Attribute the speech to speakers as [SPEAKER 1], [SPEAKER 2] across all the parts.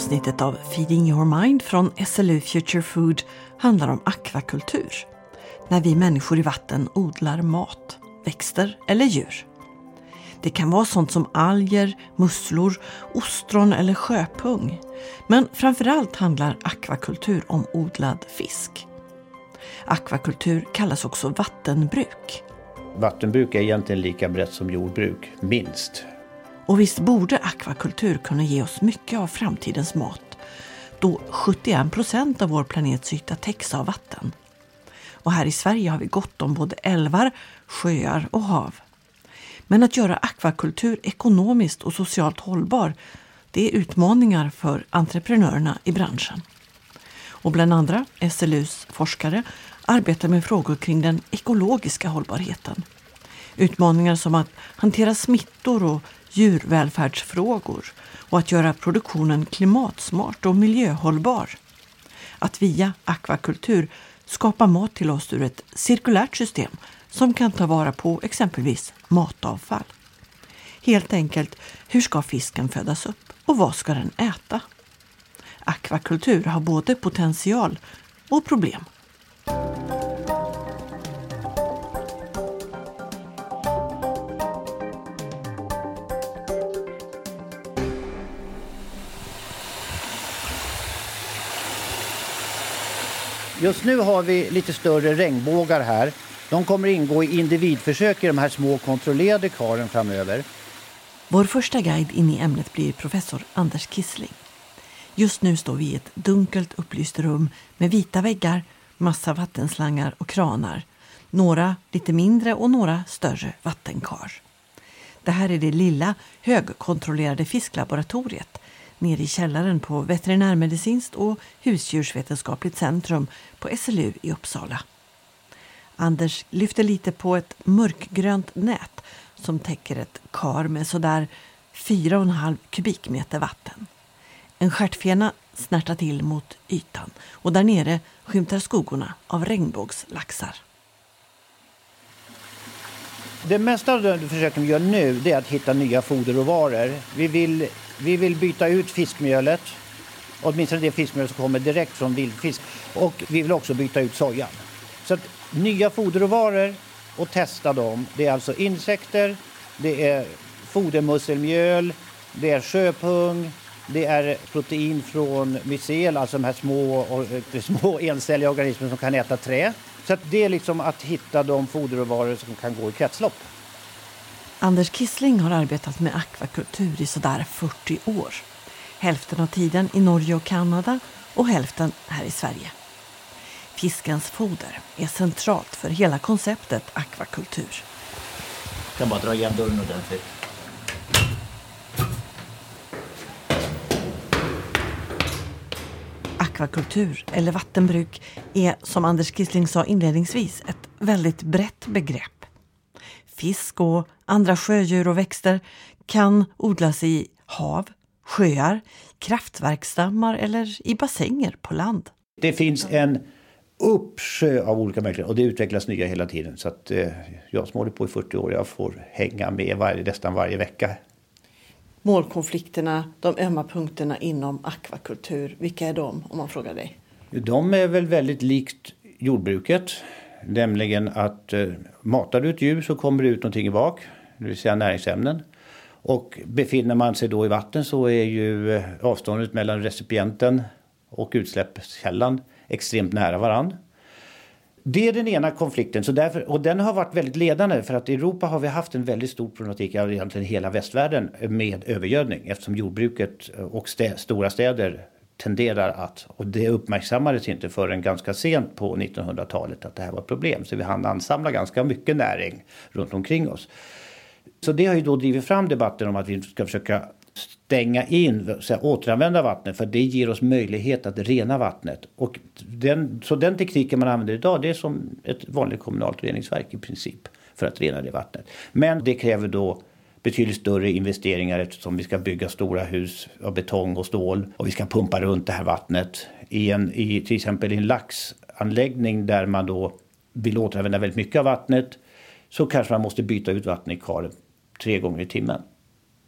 [SPEAKER 1] avsnittet av Feeding your mind från SLU Future Food handlar om akvakultur. När vi människor i vatten odlar mat, växter eller djur. Det kan vara sånt som alger, musslor, ostron eller sjöpung. Men framförallt handlar akvakultur om odlad fisk. Akvakultur kallas också vattenbruk.
[SPEAKER 2] Vattenbruk är egentligen lika brett som jordbruk, minst.
[SPEAKER 1] Och visst borde akvakultur kunna ge oss mycket av framtidens mat då 71 procent av vår planets yta täcks av vatten. Och här i Sverige har vi gott om både älvar, sjöar och hav. Men att göra akvakultur ekonomiskt och socialt hållbar det är utmaningar för entreprenörerna i branschen. Och bland andra SLUs forskare arbetar med frågor kring den ekologiska hållbarheten. Utmaningar som att hantera smittor och djurvälfärdsfrågor och att göra produktionen klimatsmart och miljöhållbar. Att via akvakultur skapa mat till oss ur ett cirkulärt system som kan ta vara på exempelvis matavfall. Helt enkelt, hur ska fisken födas upp och vad ska den äta? Akvakultur har både potential och problem.
[SPEAKER 2] Just nu har vi lite större regnbågar här. De kommer ingå i individförsök i de här små kontrollerade karen framöver.
[SPEAKER 1] Vår första guide in i ämnet blir professor Anders Kissling. Just nu står vi i ett dunkelt upplyst rum med vita väggar, massa vattenslangar och kranar. Några lite mindre och några större vattenkar. Det här är det lilla högkontrollerade fisklaboratoriet nere i källaren på Veterinärmedicinskt och husdjursvetenskapligt centrum på SLU i Uppsala. Anders lyfter lite på ett mörkgrönt nät som täcker ett kar med sådär 4,5 kubikmeter vatten. En stjärtfena snärtar till mot ytan och där nere skymtar skuggorna av regnbågslaxar.
[SPEAKER 2] Det mesta av det försöken vi gör nu är att hitta nya foderråvaror. Vi vill, vi vill byta ut fiskmjölet, åtminstone det fiskmjöl som kommer direkt från vildfisk. Och vi vill också byta ut sojan. Så att nya foderråvaror och testa dem. Det är alltså insekter, det är fodermusselmjöl, det är sjöpung, det är protein från mycel, alltså de här små, eh, små encelliga organismer som kan äta trä. Så det är liksom att hitta de foderråvaror som kan gå i kretslopp.
[SPEAKER 1] Anders Kissling har arbetat med akvakultur i sådär 40 år. Hälften av tiden i Norge och Kanada och hälften här i Sverige. Fiskens foder är centralt för hela konceptet akvakultur.
[SPEAKER 2] Jag kan bara dra igen dörren ordentligt.
[SPEAKER 1] Akvakultur, eller vattenbruk, är som Anders Kissling sa inledningsvis ett väldigt brett begrepp. Fisk och andra sjödjur och växter kan odlas i hav, sjöar, kraftverksdammar eller i bassänger på land.
[SPEAKER 2] Det finns en uppsjö av olika möjligheter och det utvecklas nya hela tiden. Så att, eh, jag som håller på i 40 år, jag får hänga med varje, nästan varje vecka.
[SPEAKER 1] Målkonflikterna, de ömma punkterna inom akvakultur, vilka är de om man frågar dig?
[SPEAKER 2] De är väl väldigt likt jordbruket. Nämligen att eh, matar du ett djur så kommer det ut någonting i bak, det vill säga näringsämnen. Och befinner man sig då i vatten så är ju eh, avståndet mellan recipienten och utsläppskällan extremt nära varann. Det är den ena konflikten så därför, och den har varit väldigt ledande för att i Europa har vi haft en väldigt stor problematik, egentligen hela västvärlden, med övergödning eftersom jordbruket och stä, stora städer tenderar att, och det uppmärksammades inte förrän ganska sent på 1900-talet att det här var ett problem. Så vi hann ansamla ganska mycket näring runt omkring oss. Så det har ju då drivit fram debatten om att vi ska försöka stänga in, så här, återanvända vattnet för det ger oss möjlighet att rena vattnet. Och den, så den tekniken man använder idag det är som ett vanligt kommunalt reningsverk i princip för att rena det vattnet. Men det kräver då betydligt större investeringar eftersom vi ska bygga stora hus av betong och stål och vi ska pumpa runt det här vattnet i, en, i till exempel en laxanläggning där man då vill återanvända väldigt mycket av vattnet så kanske man måste byta ut vattnet i karen tre gånger i timmen.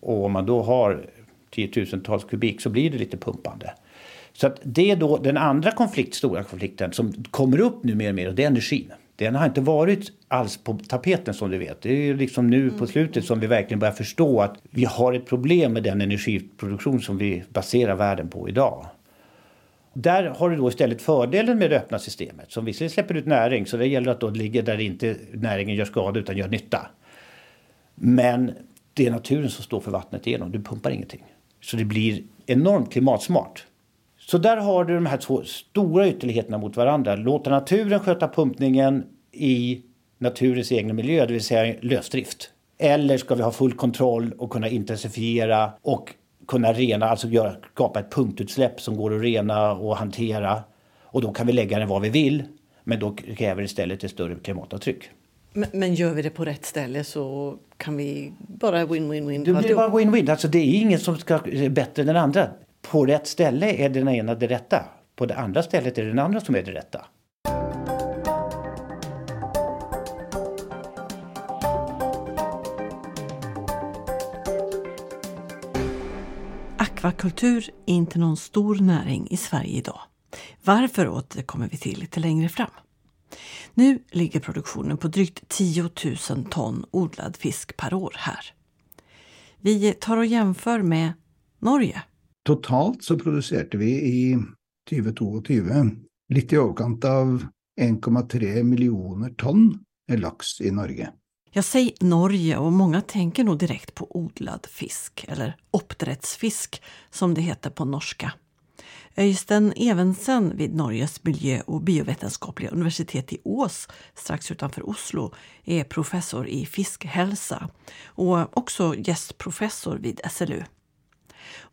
[SPEAKER 2] Och om man då har tiotusentals kubik så blir det lite pumpande. Så att det är då den andra konflikt, stora konflikten som kommer upp nu mer och mer och det är energin. Den har inte varit alls på tapeten som du vet. Det är liksom nu på slutet som vi verkligen börjar förstå att vi har ett problem med den energiproduktion som vi baserar världen på idag. Där har du då istället fördelen med det öppna systemet som visserligen släpper ut näring så det gäller att då ligga där inte näringen gör skada utan gör nytta. Men det är naturen som står för vattnet igenom, du pumpar ingenting. Så det blir enormt klimatsmart. Så där har du de här två stora ytterligheterna mot varandra. Låta naturen sköta pumpningen i naturens egen miljö, det vill säga lösdrift. Eller ska vi ha full kontroll och kunna intensifiera och kunna rena, alltså göra, skapa ett punktutsläpp som går att rena och hantera. Och då kan vi lägga den var vi vill, men då kräver det istället ett större klimatavtryck.
[SPEAKER 1] Men, men, gör vi det på rätt ställe så kan vi bara win-win-win.
[SPEAKER 2] Det blir bara win-win. Alltså det är ingen som ska bättre än den andra. På rätt ställe är den ena det rätta. På det andra stället är det den andra som är det rätta.
[SPEAKER 1] Akvakultur är inte någon stor näring i Sverige idag. Varför återkommer vi till lite längre fram. Nu ligger produktionen på drygt 10 000 ton odlad fisk per år här. Vi tar och jämför med Norge.
[SPEAKER 3] Totalt så producerade vi i 2022 lite i överkant av 1,3 miljoner ton lax i Norge.
[SPEAKER 1] Jag säger Norge och många tänker nog direkt på odlad fisk eller oppdrettsfisk som det heter på norska. Öystein Evensen vid Norges miljö och biovetenskapliga universitet i Ås strax utanför Oslo är professor i fiskhälsa och också gästprofessor vid SLU.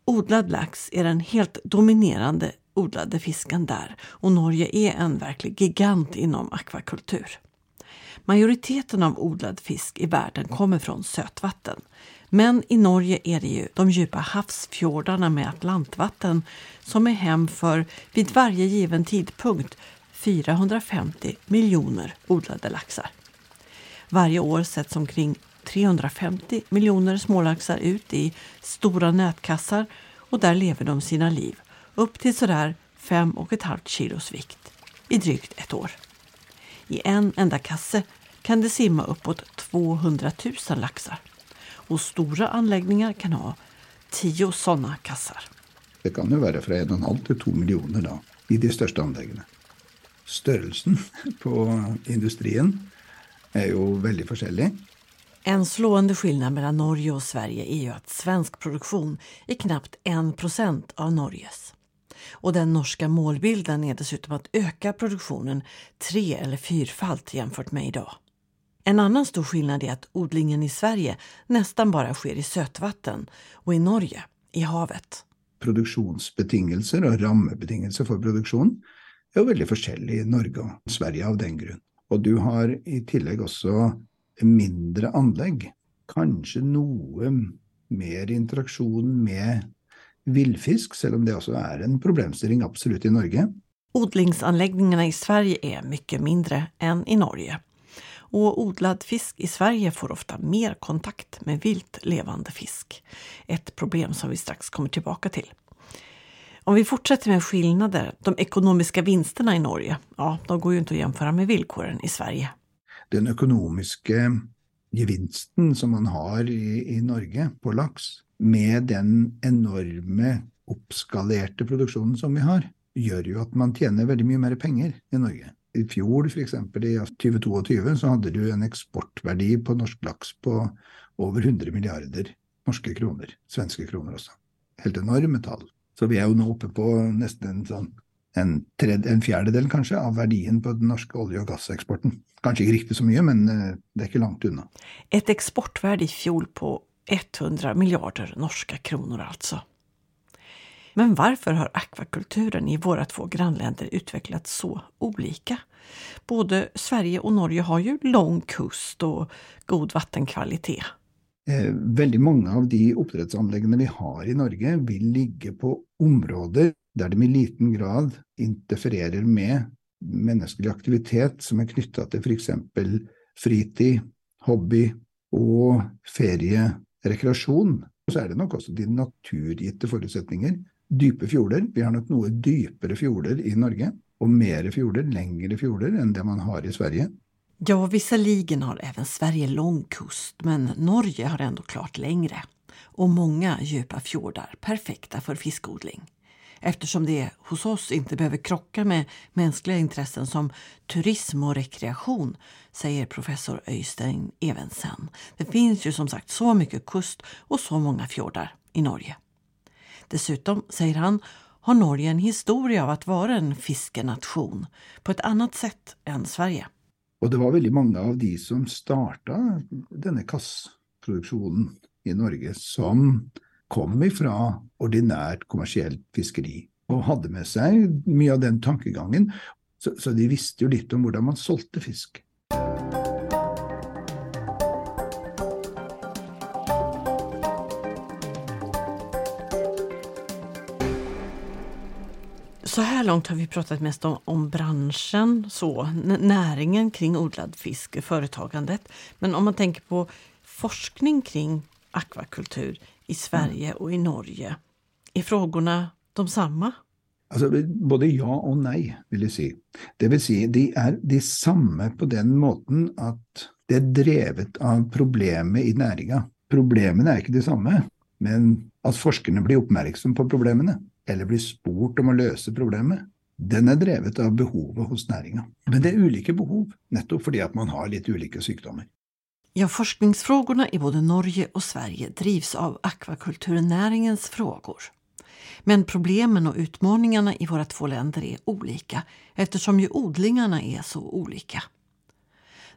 [SPEAKER 1] Odlad lax är den helt dominerande odlade fisken där och Norge är en verklig gigant inom akvakultur. Majoriteten av odlad fisk i världen kommer från sötvatten. Men i Norge är det ju de djupa havsfjordarna med Atlantvatten som är hem för, vid varje given tidpunkt, 450 miljoner odlade laxar. Varje år sätts omkring 350 miljoner smålaxar ut i stora nätkassar och där lever de sina liv upp till sådär 5,5 kilos vikt i drygt ett år. I en enda kasse kan det simma uppåt 200 000 laxar. Och stora anläggningar kan ha tio sådana kassar.
[SPEAKER 3] Det kan ju vara från en och en halv till två miljoner då, i de största anläggningarna. Störelsen på industrin är ju väldigt olika.
[SPEAKER 1] En slående skillnad mellan Norge och Sverige är ju att svensk produktion är knappt 1% av Norges. Och den norska målbilden är dessutom att öka produktionen tre eller fyrfalt jämfört med idag. En annan stor skillnad är att odlingen i Sverige nästan bara sker i sötvatten och i Norge i havet.
[SPEAKER 3] Produktionsbetingelser och rambetingelser för produktion är väldigt olika i Norge och Sverige av den grund. Och du har i tillägg också mindre anlegg. Kanske något mer interaktion med vildfisk, även om det också är en problemstilling absolut i Norge.
[SPEAKER 1] Odlingsanläggningarna i Sverige är mycket mindre än i Norge. Och odlad fisk i Sverige får ofta mer kontakt med vilt levande fisk. Ett problem som vi strax kommer tillbaka till. Om vi fortsätter med skillnader, de ekonomiska vinsterna i Norge, ja, de går ju inte att jämföra med villkoren i Sverige.
[SPEAKER 3] Den ekonomiska eh, gevinsten som man har i, i Norge på lax med den enorma uppskalerade produktionen som vi har, gör ju att man tjänar väldigt mycket mer pengar i Norge. I fjol, för exempel i 2022, så hade du en exportvärde på norsk lax på över 100 miljarder norska kronor, svenska kronor också. Helt enorma tal. Så vi är ju nu uppe på nästan en, sån, en, tredje, en fjärdedel kanske av verdien på den norska olje och gasexporten. Kanske inte riktigt så mycket, men eh, det är inte långt undan.
[SPEAKER 1] Ett exportvärde i fjol på 100 miljarder norska kronor alltså. Men varför har akvakulturen i våra två grannländer utvecklats så olika? Både Sverige och Norge har ju lång kust och god vattenkvalitet.
[SPEAKER 3] Eh, väldigt många av de uppdragsanläggningar vi har i Norge vill ligga på områden där de i liten grad interfererar med mänsklig aktivitet som är knyttat till för exempel fritid, hobby och ferie, rekreation. Og så er det nok også de naturgitte forutsetninger. Dype fjorder. Vi har nok noe dypere fjorder i Norge. Och mer fjorder, längre fjorder än det man har i Sverige.
[SPEAKER 1] Ja, visserligen har även Sverige lång kust, men Norge har ändå klart längre. Och många djupa fjordar, perfekta för fiskodling. Eftersom det hos oss inte behöver krocka med mänskliga intressen som turism och rekreation, säger professor Öystein Evensen. Det finns ju som sagt så mycket kust och så många fjordar i Norge. Dessutom, säger han, har Norge en historia av att vara en fiskenation på ett annat sätt än Sverige.
[SPEAKER 3] Och det var väldigt många av de som startade denna kassproduksjonen i Norge som kom ifrån ordinärt kommersiellt fiskeri och hade med sig mycket av den tankegången. Så, så de visste ju lite om hur man sålde fisk.
[SPEAKER 1] Så här långt har vi pratat mest om, om branschen, så, näringen kring odlad fisk, företagandet. Men om man tänker på forskning kring akvakultur i Sverige och i Norge, är frågorna de samma?
[SPEAKER 3] Alltså, både ja och nej, vill jag säga. Det vill säga, de är de samma på den måten att det är drevet av problemet i näringen. Problemen är inte detsamma, men att forskarna blir uppmärksamma på problemen eller blir spurt om att lösa problemet, den är drevet av behovet hos näringen. Men det är olika behov, nettopp för att man har lite olika sjukdomar.
[SPEAKER 1] Ja, forskningsfrågorna i både Norge och Sverige drivs av akvakulturnäringens frågor. Men problemen och utmaningarna i våra två länder är olika eftersom ju odlingarna är så olika.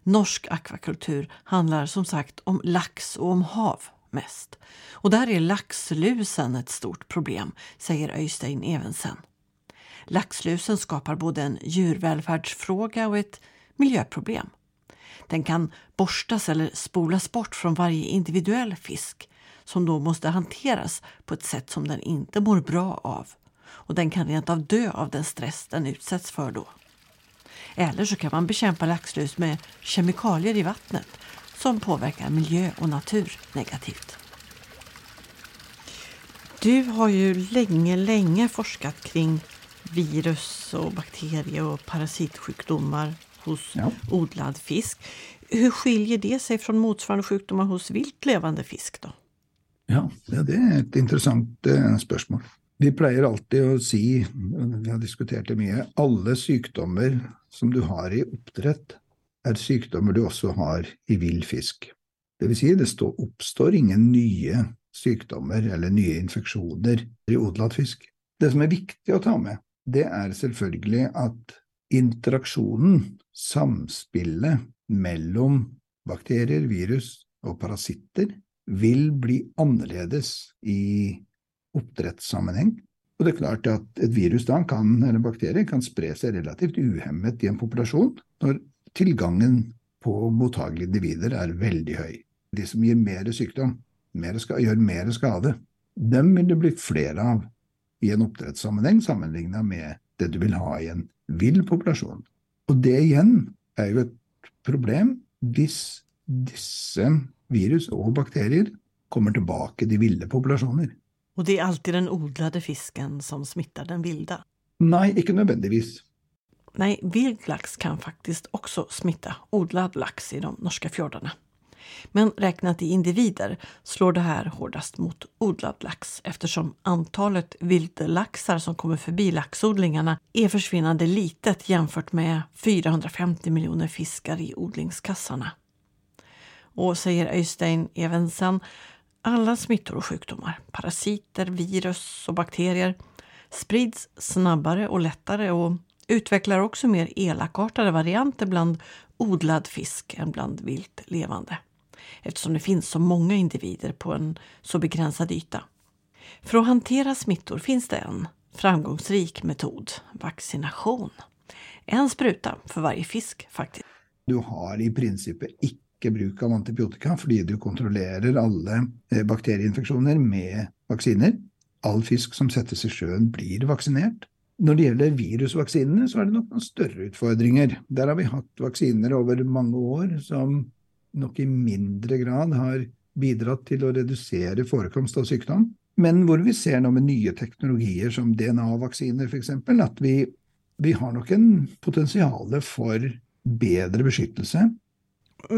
[SPEAKER 1] Norsk akvakultur handlar som sagt om lax och om hav mest. Och där är laxlusen ett stort problem, säger Öystein Evensen. Laxlusen skapar både en djurvälfärdsfråga och ett miljöproblem. Den kan borstas eller spolas bort från varje individuell fisk som då måste hanteras på ett sätt som den inte mår bra av. Och den kan rent av dö av den stress den utsätts för då. Eller så kan man bekämpa laxlus med kemikalier i vattnet som påverkar miljö och natur negativt. Du har ju länge, länge forskat kring virus och bakterier och parasitsjukdomar hos ja. odlad fisk. Hur skiljer det sig från motsvarande sjukdomar hos vilt levande fisk? då?
[SPEAKER 3] Ja, det är ett intressant eh, spörsmål. Vi plejer alltid att säga, vi har diskuterat det mycket, alla sjukdomar som du har i uppdrätt är sjukdomar du också har i vild fisk. Det vill säga, det uppstår inga nya sjukdomar eller nya infektioner i odlad fisk. Det som är viktigt att ta med, det är självklart att interaktionen, samspelet mellan bakterier, virus och parasiter vil bli annorlunda i oppdrettssammenheng. Och det är klart att ett virus da kan, eller bakterier kan sprida sig relativt ohämmat i en population når tillgången på mottagliga individer är väldigt hög. De som ger mer sjukdom, mer ska, gör mer skada, dem vill det bli fler av i en uppdrättssammanhang sammanlignat med det du vill ha i en vild population. Och det igen är ju ett problem hvis dessa virus och bakterier kommer tillbaka till vilda populationer.
[SPEAKER 1] Och det är alltid den odlade fisken som smittar den vilda?
[SPEAKER 3] Nej, inte nödvändigtvis.
[SPEAKER 1] Nej, vild lax kan faktiskt också smitta odlad lax i de norska fjordarna. Men räknat i individer slår det här hårdast mot odlad lax eftersom antalet vildlaxar som kommer förbi laxodlingarna är försvinnande litet jämfört med 450 miljoner fiskar i odlingskassarna. Och säger Öystein Evensen, alla smittor och sjukdomar, parasiter, virus och bakterier sprids snabbare och lättare och utvecklar också mer elakartade varianter bland odlad fisk än bland vilt levande eftersom det finns så många individer på en så begränsad yta. För att hantera smittor finns det en framgångsrik metod, vaccination. En spruta för varje fisk faktiskt.
[SPEAKER 3] Du har i princip icke bruk av antibiotika för du kontrollerar alla eh, bakterieinfektioner med vacciner. All fisk som sätts i sjön blir vaccinerad. När det gäller virusvaccinerna så är det nog några större utmaningar. Där har vi haft vacciner över många år som nog i mindre grad har bidratt til å redusere forekomst av sykdom. Men hvor vi ser nå med nye teknologier som DNA-vaksiner f.eks., at vi, vi har nok en potensial for bedre beskyttelse.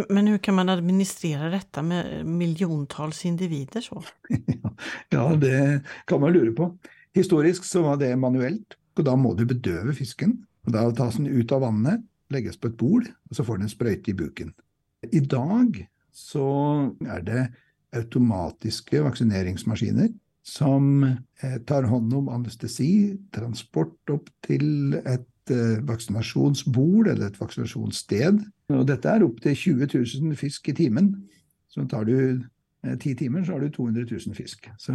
[SPEAKER 1] Men hur kan man administrera detta med miljontals individer så?
[SPEAKER 3] ja, det kan man lure på. Historisk så var det manuelt, og da må du bedøve fisken. Og Da tas den ut av vannet, legges på et bord og så får den en sprøyte i buken. I dag så er det automatiske vaksineringsmaskiner som eh, tar hånd om anestesi, transport opp til et vaccinationsbord vaksinasjonsbord eller et vaksinasjonssted. Og dette er opptil 20 000 fisk i timen. Så tar du eh, ti timer, så har du 200 000 fisk. Så,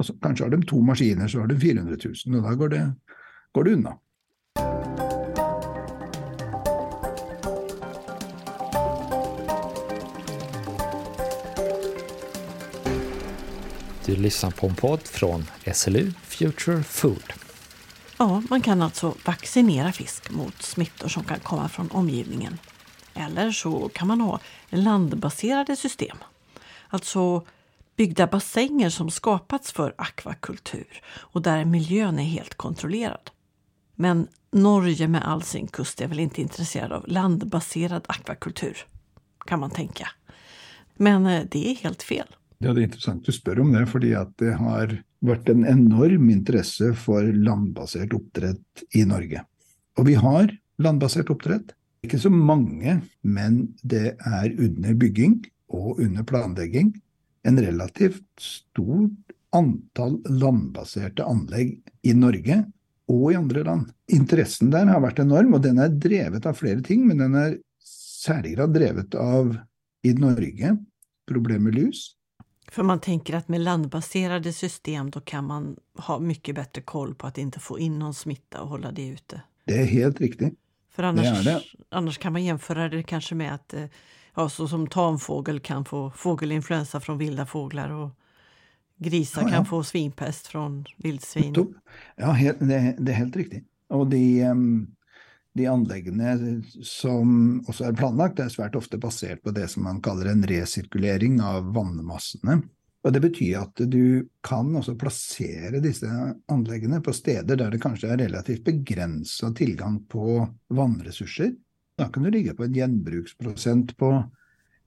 [SPEAKER 3] så kanskje har de to maskiner, så har du 400 000, og da går det, går det unna.
[SPEAKER 4] Du lyssnar på en podd från SLU Future Food.
[SPEAKER 1] Ja, man kan alltså vaccinera fisk mot smittor som kan komma från omgivningen. Eller så kan man ha landbaserade system. Alltså byggda bassänger som skapats för akvakultur och där miljön är helt kontrollerad. Men Norge med all sin kust är väl inte intresserad av landbaserad akvakultur, kan man tänka. Men eh, det är helt fel.
[SPEAKER 3] Ja, Det är intressant, du spør om det, fordi at det har vært en enorm interesse for landbasert oppdrett i Norge. Og vi har landbasert oppdrett. Ikke så mange, men det er under bygging og under planlegging en relativt stort antall landbaserte anlegg i Norge og i andre land. Interessen der har vært enorm, og den er drevet av flere ting, men den er særlig grad drevet av, i Norge, problemet med lus.
[SPEAKER 1] För man tänker att med landbaserade system då kan man ha mycket bättre koll på att inte få in någon smitta och hålla det ute.
[SPEAKER 3] Det är helt riktigt.
[SPEAKER 1] För annars,
[SPEAKER 3] Det det.
[SPEAKER 1] annars kan man jämföra det kanske med att eh, ja, så som tamfågel kan få fågelinfluensa från vilda fåglar och grisar
[SPEAKER 3] Ja, ja.
[SPEAKER 1] kan få svinpest från vildsvin.
[SPEAKER 3] Ja, det, det er helt riktig. Og de, em, de anleggene som også er planlagt, er svært ofte basert på det som man kaller en resirkulering av vannmassene. Og Det betyr at du kan også plassere disse anleggene på steder der det kanskje er relativt begrensa tilgang på vannressurser. Da kan du ligge på en gjenbruksprosent på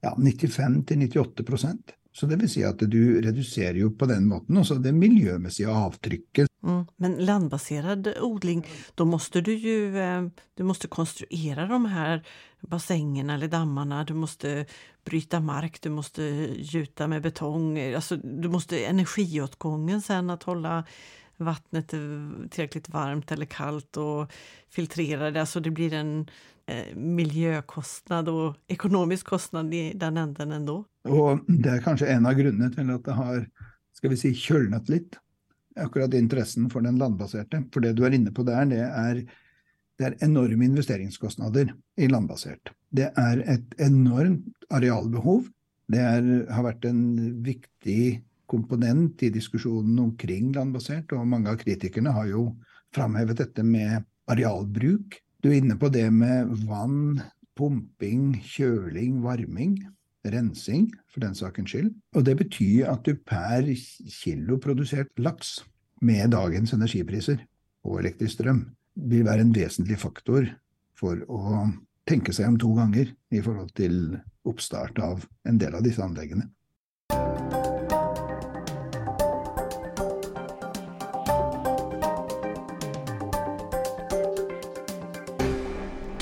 [SPEAKER 3] ja, 95-98% Så det vil si at du reduserer jo på den måten også det miljømessige avtrykket
[SPEAKER 1] Mm. Men landbaserad odling, då måste du ju eh, du måste konstruera de här bassängerna eller dammarna. Du måste bryta mark, du måste gjuta med betong. Alltså, du måste energiåtgången sen att hålla vattnet tillräckligt varmt eller kallt och filtrera det. Alltså det blir en eh, miljökostnad och ekonomisk kostnad i den änden ändå.
[SPEAKER 3] Och det är kanske en av grunderna till att det har ska vi säga, kölnat lite. akkurat intressen för den landbaserade. För det du är inne på där, det är, det är enorma investeringskostnader i landbaserat. Det är ett enormt arealbehov. Det är, har varit en viktig komponent i diskussionen omkring landbaserat och många av kritikerna har ju framhävt detta med arealbruk. Du är inne på det med vann, pumping, kjøling, varming rensing, för den sakens skyld. Och det betyder att du per kilo producerad lax, med dagens energipriser och elektrisk ström, vil være en väsentlig faktor för att tänka sig om två gånger i förhållande till oppstart av en del av disse anleggene.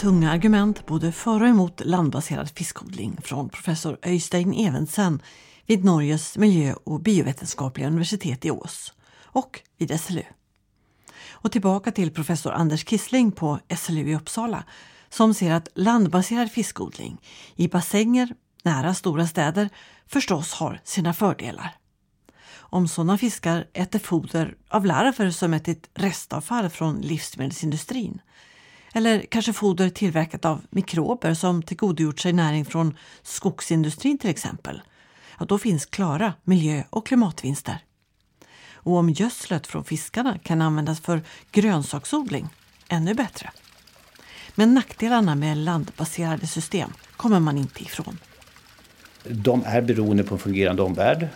[SPEAKER 1] Tunga argument både för och emot landbaserad fiskodling från professor Öystein Evensen vid Norges miljö och biovetenskapliga universitet i Ås och vid SLU. Och tillbaka till professor Anders Kissling på SLU i Uppsala som ser att landbaserad fiskodling i bassänger nära stora städer förstås har sina fördelar. Om sådana fiskar äter foder av larver som ätit restavfall från livsmedelsindustrin eller kanske foder tillverkat av mikrober som tillgodogjort sig näring från skogsindustrin till exempel. Ja, då finns klara miljö och klimatvinster. Och om gödslet från fiskarna kan användas för grönsaksodling, ännu bättre. Men nackdelarna med landbaserade system kommer man inte ifrån.
[SPEAKER 2] De är beroende på en fungerande omvärld.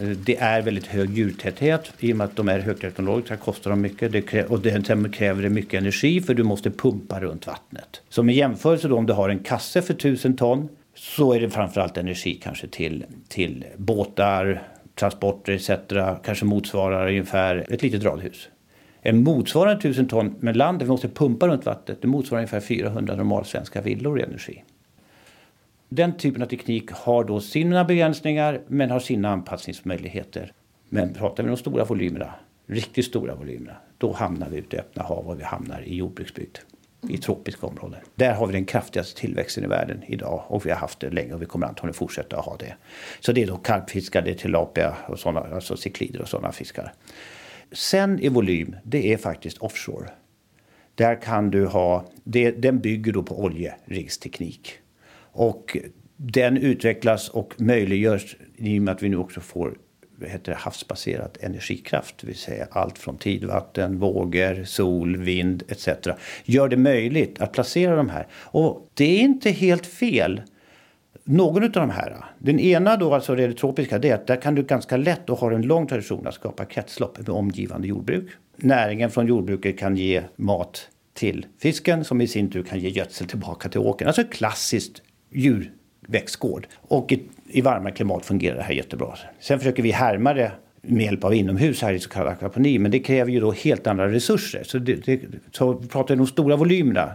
[SPEAKER 2] Eh, det är väldigt hög djurtäthet. I och med att de är högteknologiska kostar de mycket. Det krä- och det kräver det mycket energi för du måste pumpa runt vattnet. Så med jämförelse då om du har en kasse för 1000 ton så är det framförallt energi kanske till, till båtar, transporter etc. Kanske motsvarar ungefär ett litet radhus. En motsvarande 1000 ton med land där vi måste pumpa runt vattnet, det motsvarar ungefär 400 normalsvenska villor i energi. Den typen av teknik har då sina begränsningar men har sina anpassningsmöjligheter. Men pratar vi om de stora volymerna, riktigt stora volymerna, då hamnar vi ute i öppna hav och vi hamnar i jordbruksbygd i tropiska områden. Där har vi den kraftigaste tillväxten i världen idag och vi har haft det länge och vi kommer antagligen fortsätta att ha det. Så det är då karpfiskar, det är tilapia och sådana, alltså ciklider och sådana fiskar. Sen i volym, det är faktiskt offshore. Där kan du ha, det, den bygger då på oljeriggsteknik. Och den utvecklas och möjliggörs i och med att vi nu också får heter det, havsbaserad energikraft, det vill säga allt från tidvatten, vågor, sol, vind etc. Gör det möjligt att placera de här. Och det är inte helt fel. Någon av de här, den ena då, alltså det tropiska, det är att där kan du ganska lätt och har en lång tradition att skapa kretslopp med omgivande jordbruk. Näringen från jordbruket kan ge mat till fisken som i sin tur kan ge gödsel tillbaka till åkern. Alltså klassiskt djurväxtgård. Och i, i varma klimat fungerar det här jättebra. Sen försöker vi härma det med hjälp av inomhus här i så kallad akvaponi. Men det kräver ju då helt andra resurser. Så, det, det, så pratar vi om de stora volymerna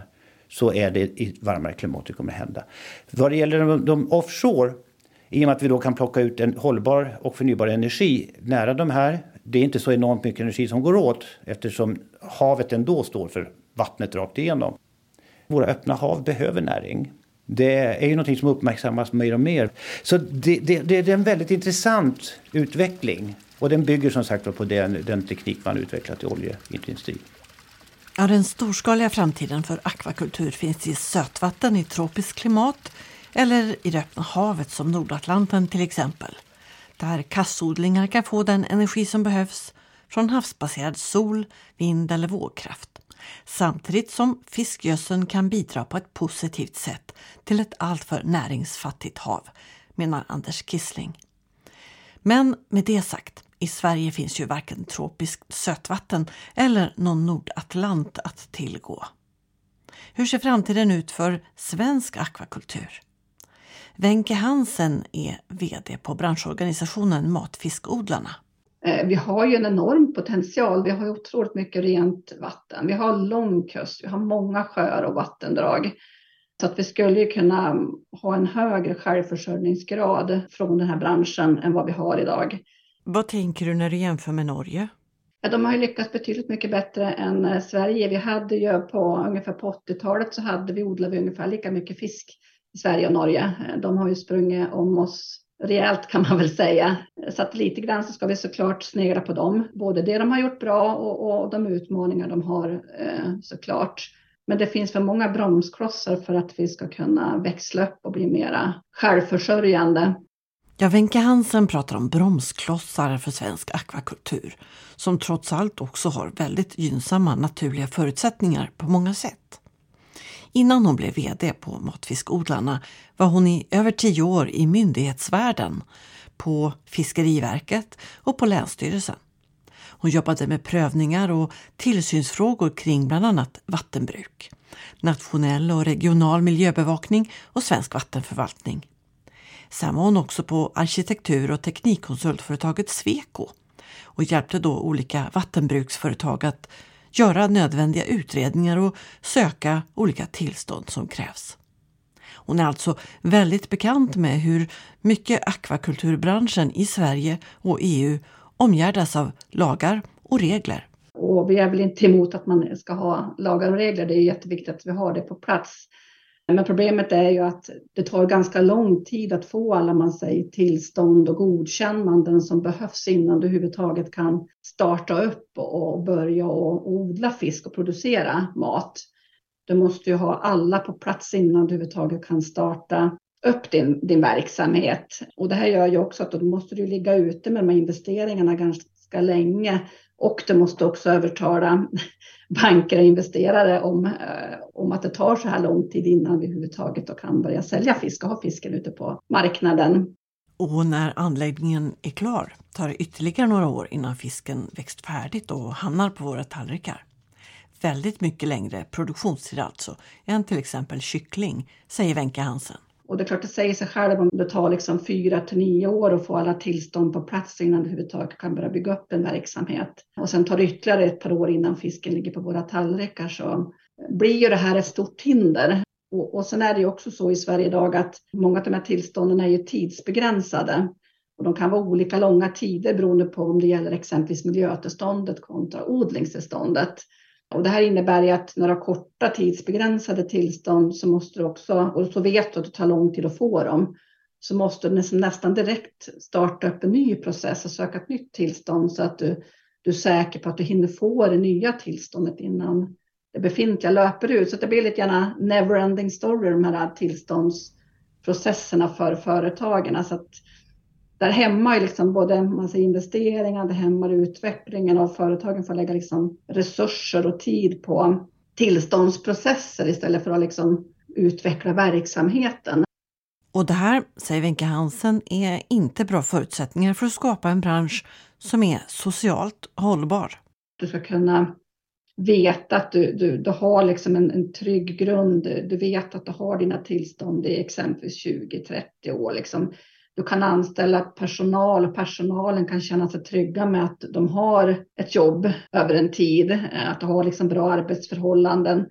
[SPEAKER 2] så är det i varmare klimat det kommer hända. Vad det gäller de, de offshore, i och med att vi då kan plocka ut en hållbar och förnybar energi nära de här. Det är inte så enormt mycket energi som går åt eftersom havet ändå står för vattnet rakt igenom. Våra öppna hav behöver näring. Det är ju någonting som uppmärksammas mer och mer. Så det, det, det är en väldigt intressant utveckling. Och den bygger som sagt på den, den teknik man utvecklat i oljeindustrin.
[SPEAKER 1] Ja, den storskaliga framtiden för akvakultur finns i sötvatten i tropiskt klimat eller i det öppna havet som Nordatlanten till exempel. Där kassodlingar kan få den energi som behövs från havsbaserad sol, vind eller vågkraft. Samtidigt som fiskgödseln kan bidra på ett positivt sätt till ett alltför näringsfattigt hav, menar Anders Kissling. Men med det sagt, i Sverige finns ju varken tropiskt sötvatten eller någon nordatlant att tillgå. Hur ser framtiden ut för svensk akvakultur? Wenke Hansen är VD på branschorganisationen Matfiskodlarna.
[SPEAKER 5] Eh, vi har ju en enorm potential. Vi har otroligt mycket rent vatten. Vi har lång kust. Vi har många sjöar och vattendrag. Så att vi skulle ju kunna ha en högre självförsörjningsgrad från den här branschen än vad vi har idag.
[SPEAKER 1] Vad tänker du när du jämför med Norge?
[SPEAKER 5] De har ju lyckats betydligt mycket bättre än eh, Sverige. Vi hade ju på ungefär på 80-talet så hade vi odlat vi ungefär lika mycket fisk i Sverige och Norge. Eh, de har ju sprungit om oss rejält kan man väl säga. Så att lite grann så ska vi såklart snegla på dem, både det de har gjort bra och, och de utmaningar de har eh, såklart. Men det finns för många bromsklossar för att vi ska kunna växla upp och bli mera självförsörjande.
[SPEAKER 1] Ja, Wenke Hansen pratar om bromsklossar för svensk akvakultur som trots allt också har väldigt gynnsamma naturliga förutsättningar på många sätt. Innan hon blev VD på Matfiskodlarna var hon i över tio år i myndighetsvärlden, på Fiskeriverket och på Länsstyrelsen. Hon jobbade med prövningar och tillsynsfrågor kring bland annat vattenbruk, nationell och regional miljöbevakning och svensk vattenförvaltning. Sen var hon också på arkitektur och teknikkonsultföretaget Sweco och hjälpte då olika vattenbruksföretag att göra nödvändiga utredningar och söka olika tillstånd som krävs. Hon är alltså väldigt bekant med hur mycket akvakulturbranschen i Sverige och EU omgärdas av lagar och regler.
[SPEAKER 5] Och vi är väl inte emot att man ska ha lagar och regler. Det är jätteviktigt att vi har det på plats. Men problemet är ju att det tar ganska lång tid att få alla man säger, tillstånd och godkännanden som behövs innan du överhuvudtaget kan starta upp och börja och odla fisk och producera mat. Du måste ju ha alla på plats innan du överhuvudtaget kan starta upp din, din verksamhet. Och det här gör ju också att då måste du ligga ute med de här investeringarna ganska länge och du måste också övertala banker och investerare om, eh, om att det tar så här lång tid innan vi överhuvudtaget kan börja sälja fisk och ha fisken ute på marknaden.
[SPEAKER 1] Och när anläggningen är klar tar det ytterligare några år innan fisken växt färdigt och hamnar på våra tallrikar. Väldigt mycket längre produktionstid alltså än till exempel kyckling, säger Wenke Hansen.
[SPEAKER 5] Och det är klart, det säger sig själv om det tar liksom fyra till nio år att få alla tillstånd på plats innan du överhuvudtaget kan börja bygga upp en verksamhet. Och sen tar det ytterligare ett par år innan fisken ligger på våra tallrikar så blir ju det här ett stort hinder. Och, och sen är det ju också så i Sverige idag att många av de här tillstånden är ju tidsbegränsade. Och de kan vara olika långa tider beroende på om det gäller exempelvis miljötillståndet kontra odlingstillståndet. Och det här innebär ju att några korta tidsbegränsade tillstånd så måste du också, och så vet du att det tar lång tid att få dem, så måste du nästan, nästan direkt starta upp en ny process och söka ett nytt tillstånd så att du, du är säker på att du hinner få det nya tillståndet innan det befintliga löper ut. Så det blir lite gärna never-ending story, de här tillståndsprocesserna för företagen. Så att där hämmar liksom både massa investeringar, det hämmar utvecklingen och företagen får lägga liksom resurser och tid på tillståndsprocesser istället för att liksom utveckla verksamheten.
[SPEAKER 1] Och det här, säger Wenche Hansen, är inte bra förutsättningar för att skapa en bransch som är socialt hållbar.
[SPEAKER 5] Du ska kunna veta att du, du, du har liksom en, en trygg grund. Du vet att du har dina tillstånd i exempelvis 20-30 år. Liksom du kan anställa personal och personalen kan känna sig trygga med att de har ett jobb över en tid, eh, att de har liksom bra arbetsförhållanden.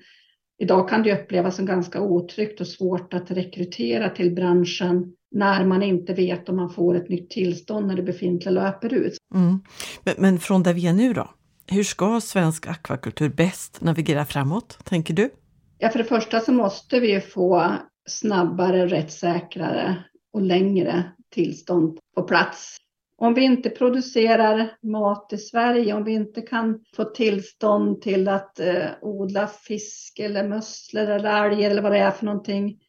[SPEAKER 5] Idag kan det upplevas som ganska otryggt och svårt att rekrytera till branschen när man inte vet om man får ett nytt tillstånd när det befintliga löper ut.
[SPEAKER 1] Mm. Men, men från där vi är nu då? Hur ska svensk akvakultur bäst navigera framåt, tänker du?
[SPEAKER 5] Ja, för det första så måste vi få snabbare, rättssäkrare och längre tillstånd på plats. Om vi inte producerar mat i Sverige, om vi inte kan få tillstånd till att eh, odla fisk eller musslor eller alger eller vad det är för någonting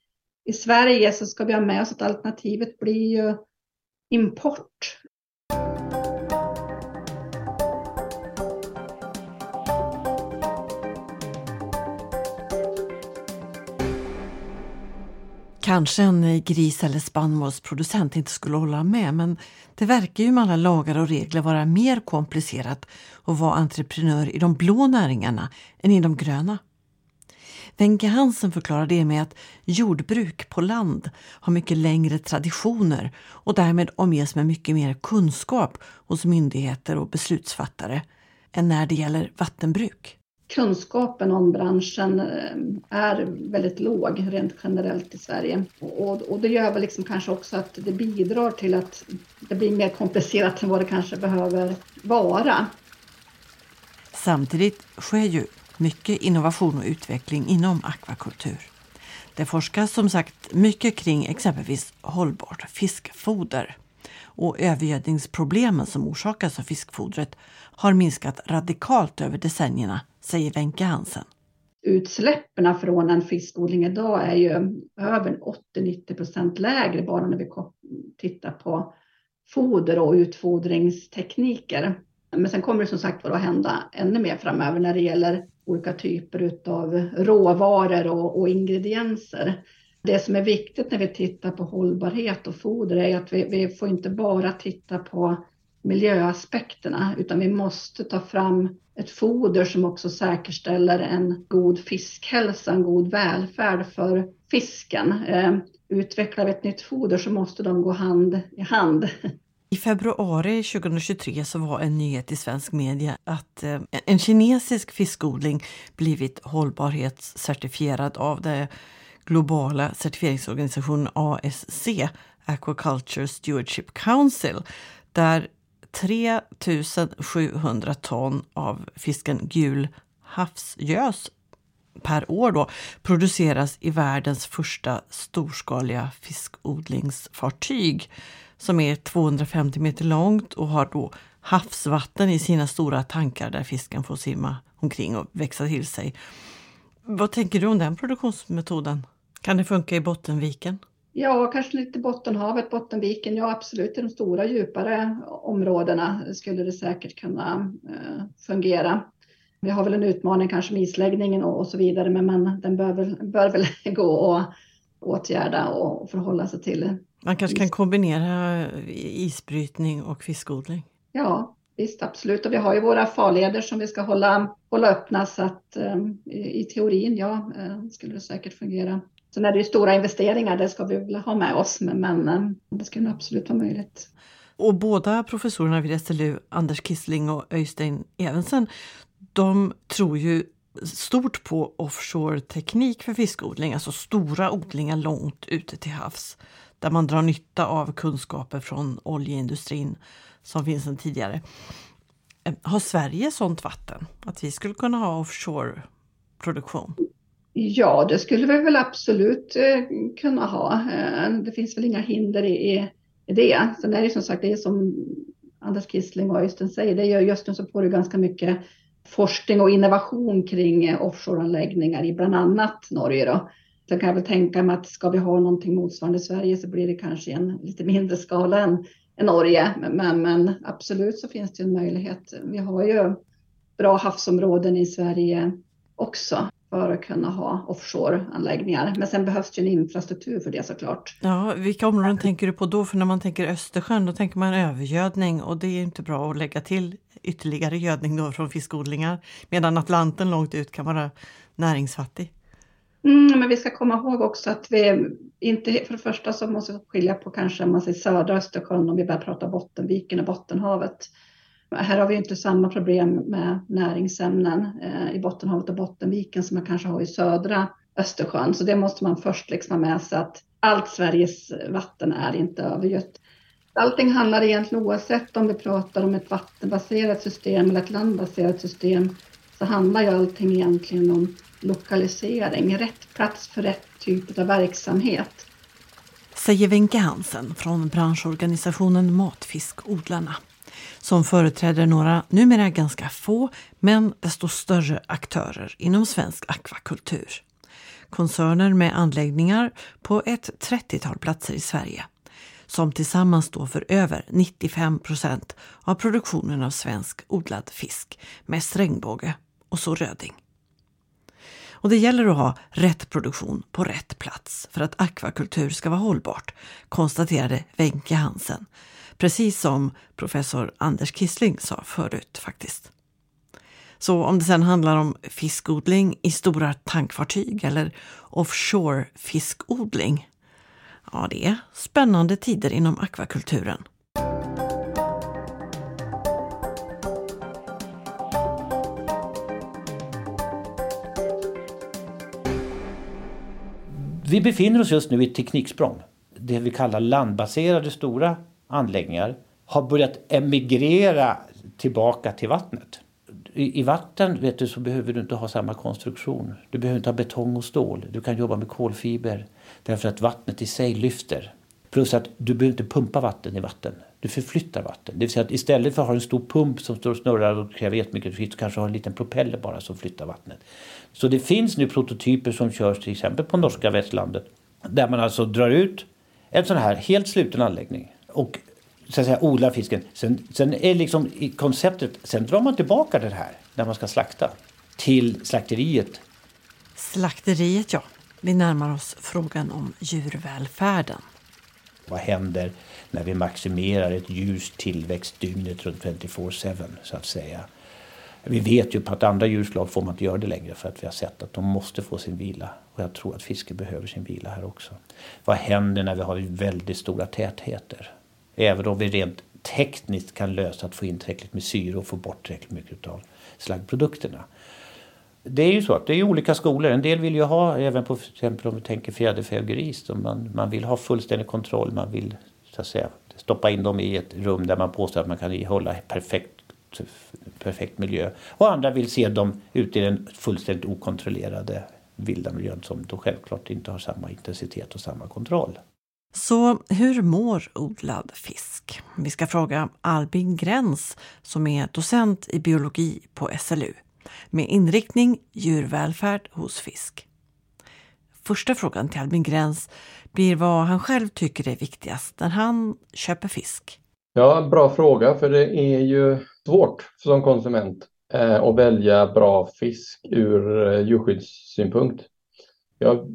[SPEAKER 5] i Sverige så ska vi ha med oss att alternativet blir ju import.
[SPEAKER 1] Kanske en eh, gris eller spannmålsproducent inte skulle hålla med men det verkar ju med alla lagar och regler vara mer komplicerat att vara entreprenör i de blå näringarna än i de gröna. Wenche Hansen förklarar det med att jordbruk på land har mycket längre traditioner och därmed omges med mycket mer kunskap hos myndigheter och beslutsfattare än när det gäller vattenbruk
[SPEAKER 5] kunskapen om branschen eh, är väldigt låg rent generellt i Sverige. Och, och det gör väl liksom kanske också att det bidrar till att det blir mer komplicerat än vad det kanske behöver vara.
[SPEAKER 1] Samtidigt sker ju mycket innovation och utveckling inom akvakultur. Det forskas som sagt mycket kring exempelvis hållbart fiskfoder och övergödningsproblemen som orsakas av fiskfodret har minskat radikalt över decennierna säger Wenche Hansen.
[SPEAKER 5] Utsläppen från en fiskodling idag är ju över 80-90 procent lägre bara när vi tittar på foder och utfodringstekniker. Men sen kommer det som sagt att hända ännu mer framöver när det gäller olika typer av råvaror och, och, ingredienser. Det som är viktigt när vi tittar på hållbarhet och foder är att vi, vi får inte bara titta på miljöaspekterna utan vi måste ta fram ett foder som också säkerställer en god fiskhälsa, en god välfärd för fisken. Eh, utvecklar vi ett nytt foder så måste de gå hand i hand.
[SPEAKER 1] I februari 2023 så var en nyhet i svensk media att eh, en kinesisk fiskodling blivit hållbarhetscertifierad av det globala certifieringsorganisationen ASC, Aquaculture Stewardship Council, där 3 700 ton av fisken gul havsgös per år då, produceras i världens första storskaliga fiskodlingsfartyg som är 250 meter långt och har då havsvatten i sina stora tankar där fisken får simma omkring och växa till sig. Vad tänker du om den produktionsmetoden? Kan det funka i Bottenviken?
[SPEAKER 5] Ja, kanske lite Bottenhavet, Bottenviken. Ja, absolut. I de stora djupare områdena skulle det säkert kunna eh, fungera. Vi har väl en utmaning kanske med isläggningen och, och så vidare, men man, den bör väl, bör väl gå att åtgärda och förhålla sig till
[SPEAKER 1] Man kanske kan kombinera isbrytning och fiskodling?
[SPEAKER 5] Ja, visst absolut. Och vi har ju våra farleder som vi ska hålla, hålla öppna så att um, i, teorin, ja, uh, skulle det säkert fungera. Sen är det ju stora investeringar, det ska vi väl ha med oss, men, men eh, det skulle absolut vara möjligt.
[SPEAKER 1] Och båda professorerna vid SLU, Anders Kissling och Öystein Evensen, de tror ju stort på offshore-teknik för fiskodling, alltså stora odlingar långt ute till havs där man drar nytta av kunskaper från oljeindustrin som finns sedan tidigare. Eh, har Sverige sånt vatten? Att vi skulle kunna ha offshore-produktion?
[SPEAKER 5] Ja, det skulle vi väl absolut eh, kunna ha. Eh, det finns väl inga hinder i, i det. Sen är det som sagt, det är som Anders Kissling och Öystein säger, det gör just nu så pågår ganska mycket forskning och innovation kring eh, offshoreanläggningar i bland annat Norge. Då. Sen kan jag väl tänka mig att ska vi ha någonting motsvarande i Sverige så blir det kanske en lite mindre skala än, än Norge. Men, men absolut så finns det en möjlighet. Vi har ju bra havsområden i Sverige också för att kunna ha offshore-anläggningar. Men sen behövs det en infrastruktur för det såklart.
[SPEAKER 1] Ja, vilka områden tänker du på då? För när man tänker Östersjön då tänker man övergödning och det är inte bra att lägga till ytterligare gödning då från fiskodlingar. Medan Atlanten långt ut kan vara näringsfattig.
[SPEAKER 5] Mm, men vi ska komma ihåg också att vi inte, för det första så måste vi skilja på kanske man säger södra Östersjön om vi börjar prata Bottenviken och Bottenhavet. Här har vi inte samma problem med näringsämnen eh, i Bottenhavet och Bottenviken som man kanske har i södra Östersjön. Så det måste man först liksom ha med sig att allt Sveriges vatten är inte övergött. Allting handlar egentligen oavsett om vi pratar om ett vattenbaserat system eller ett landbaserat system så handlar ju allting egentligen om lokalisering, rätt plats för rätt typ av verksamhet.
[SPEAKER 1] Säger Wenke Hansen från branschorganisationen Matfiskodlarna som företräder några numera ganska få men desto större aktörer inom svensk akvakultur. Koncerner med anläggningar på ett 30-tal platser i Sverige som tillsammans står för över 95 procent av produktionen av svensk odlad fisk, mest regnbåge och så röding. Och det gäller att ha rätt produktion på rätt plats för att akvakultur ska vara hållbart, konstaterade Wenke Hansen. Precis som professor Anders Kissling sa förut faktiskt. Så om det sedan handlar om fiskodling i stora tankfartyg eller offshore fiskodling. Ja, det är spännande tider inom akvakulturen.
[SPEAKER 2] Vi befinner oss just nu i ett tekniksprång. Det vi kallar landbaserade stora anläggningar har börjat emigrera tillbaka till vattnet. I, I, vatten vet du, så behöver du inte ha samma konstruktion. Du behöver inte ha betong och stål. Du kan jobba med kolfiber därför att vattnet i sig lyfter. Plus att du behöver inte pumpa vatten i vatten. Du förflyttar vatten. Det vill säga att istället för att ha en stor pump som står och snurrar och kräver jättemycket energi så kanske ha en liten propeller bara som flyttar vattnet. Så det finns nu prototyper som körs till exempel på norska västlandet. Där man alltså drar ut en sån här helt sluten anläggning och så att säga odlar fisken. Sen, sen är liksom i konceptet, sen drar man tillbaka den här när man ska slakta till slakteriet.
[SPEAKER 1] Slakteriet ja, vi närmar oss frågan om djurvälfärden.
[SPEAKER 2] Vad händer när vi maximerar ett djurs tillväxt dygnet runt 24-7 så att säga? Vi vet ju på att andra djurslag får man inte göra det längre för att vi har sett att de måste få sin vila. Och jag tror att fisken behöver sin vila här också. Vad händer när vi har väldigt stora tätheter? Även om vi rent tekniskt kan lösa att få in tillräckligt med syre och få bort tillräckligt mycket av slaggprodukterna. Det är ju så att det är olika skolor. En del vill ju ha, även på till exempel om vi tänker fjäderfä och gris, man, man vill ha fullständig kontroll. Man vill så att säga, stoppa in dem i ett rum där man påstår att man kan hålla perfekt perfekt miljö. Och andra vill se dem ute i den fullständigt okontrollerade vilda miljön som då självklart inte har samma intensitet och samma kontroll.
[SPEAKER 1] Så hur mår odlad fisk? Vi ska fråga Albin Gräns som är docent i biologi på SLU med inriktning djurvälfärd hos fisk. Första frågan till Albin Gräns blir vad han själv tycker är viktigast när han köper fisk.
[SPEAKER 6] Ja, bra fråga för det är ju svårt som konsument eh, att välja bra fisk ur eh, djurskyddssynpunkt. Jag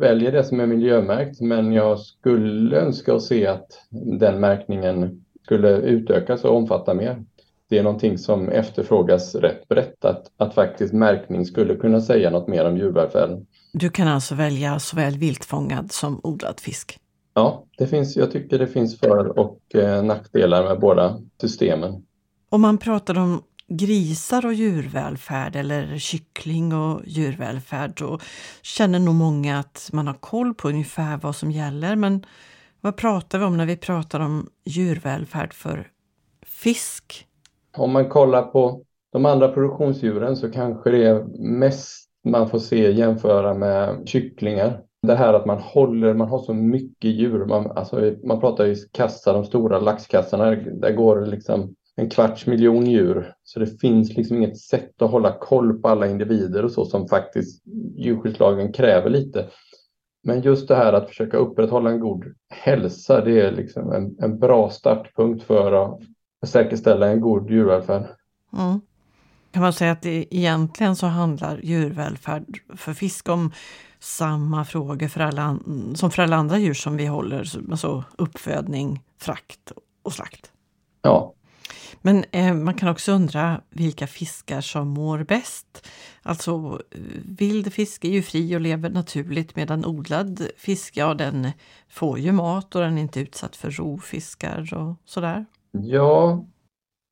[SPEAKER 6] väljer det som är miljömärkt men jag skulle önska att se att den märkningen skulle utökas och omfatta mer. Det är någonting som efterfrågas rätt brett, att, att faktiskt märkning skulle kunna säga något mer om djurvälfärden.
[SPEAKER 1] Du kan alltså välja såväl viltfångad som odlad fisk?
[SPEAKER 6] Ja, det finns, jag tycker det finns för och eh, nackdelar med båda systemen.
[SPEAKER 1] Om man pratar om grisar och djurvälfärd eller kyckling och djurvälfärd då känner nog många att man har koll på ungefär vad som gäller. Men vad pratar vi om när vi pratar om djurvälfärd för fisk?
[SPEAKER 6] Om man kollar på de andra produktionsdjuren så kanske det är mest man får se jämföra med kycklingar. Det här att man håller, man har så mycket djur. Man, alltså, man pratar ju kassar, de stora laxkassarna, där går liksom en kvarts miljon djur. Så det finns liksom inget sätt att hålla koll på alla individer och så som faktiskt djurskyddslagen kräver lite. Men just det här att försöka upprätthålla en god hälsa, det är liksom en, en bra startpunkt för att säkerställa en god djurvälfärd.
[SPEAKER 1] Mm. Kan man säga att det egentligen så handlar djurvälfärd för fisk om samma frågor för alla, som för alla andra djur som vi håller, alltså uppfödning, frakt och slakt?
[SPEAKER 6] Ja,
[SPEAKER 1] men eh, man kan också undra vilka fiskar som mår bäst. Alltså vild fisk är ju fri och lever naturligt medan odlad fisk, ja den får ju mat och den är inte utsatt för rovfiskar och sådär.
[SPEAKER 6] Ja,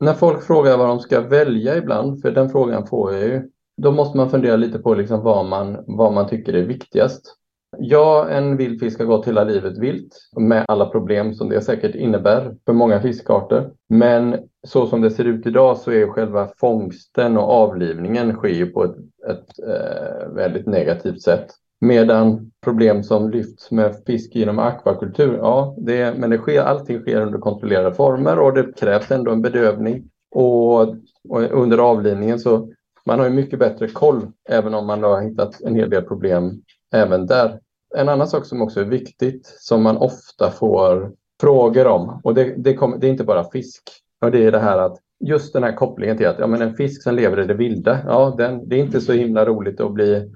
[SPEAKER 6] när folk frågar vad de ska välja ibland, för den frågan får jag ju, då måste man fundera lite på liksom vad, man, vad man tycker är viktigast. Ja, en vild fisk har gått hela livet vilt med alla problem som det säkert innebär för många fiskarter. Men så som det ser ut idag så är själva fångsten och avlivningen sker på ett, ett eh, väldigt negativt sätt. Medan problem som lyfts med fisk genom akvakultur, ja, det, men det sker, allting sker under kontrollerade former och det krävs ändå en bedövning. Och, och under avlivningen så man har ju mycket bättre koll, även om man har hittat en hel del problem även där. En annan sak som också är viktigt, som man ofta får frågor om, och det, det, kom, det är inte bara fisk, och det är det här att just den här kopplingen till att ja, men en fisk som lever i det vilda, ja, den, det är inte så himla roligt att bli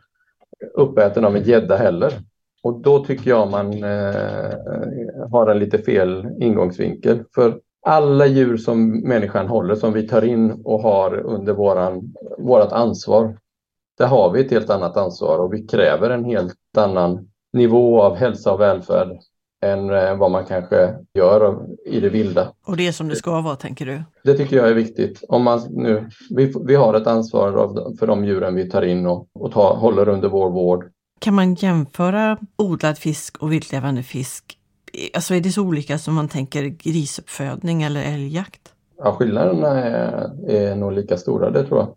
[SPEAKER 6] uppäten av en gädda heller. Och då tycker jag man eh, har en lite fel ingångsvinkel. För alla djur som människan håller, som vi tar in och har under våran, vårat ansvar, där har vi ett helt annat ansvar och vi kräver en helt annan nivå av hälsa och välfärd än eh, vad man kanske gör i det vilda.
[SPEAKER 1] Och det är som det ska vara, tänker du?
[SPEAKER 6] Det tycker jag är viktigt. Om man nu, vi, vi har ett ansvar för de djuren vi tar in och, och tar, håller under vår vård.
[SPEAKER 1] Kan man jämföra odlad fisk och viltlevande fisk? Alltså är det så olika som man tänker grisuppfödning eller älgjakt?
[SPEAKER 6] Ja, skillnaderna är, är nog lika stora, det tror jag.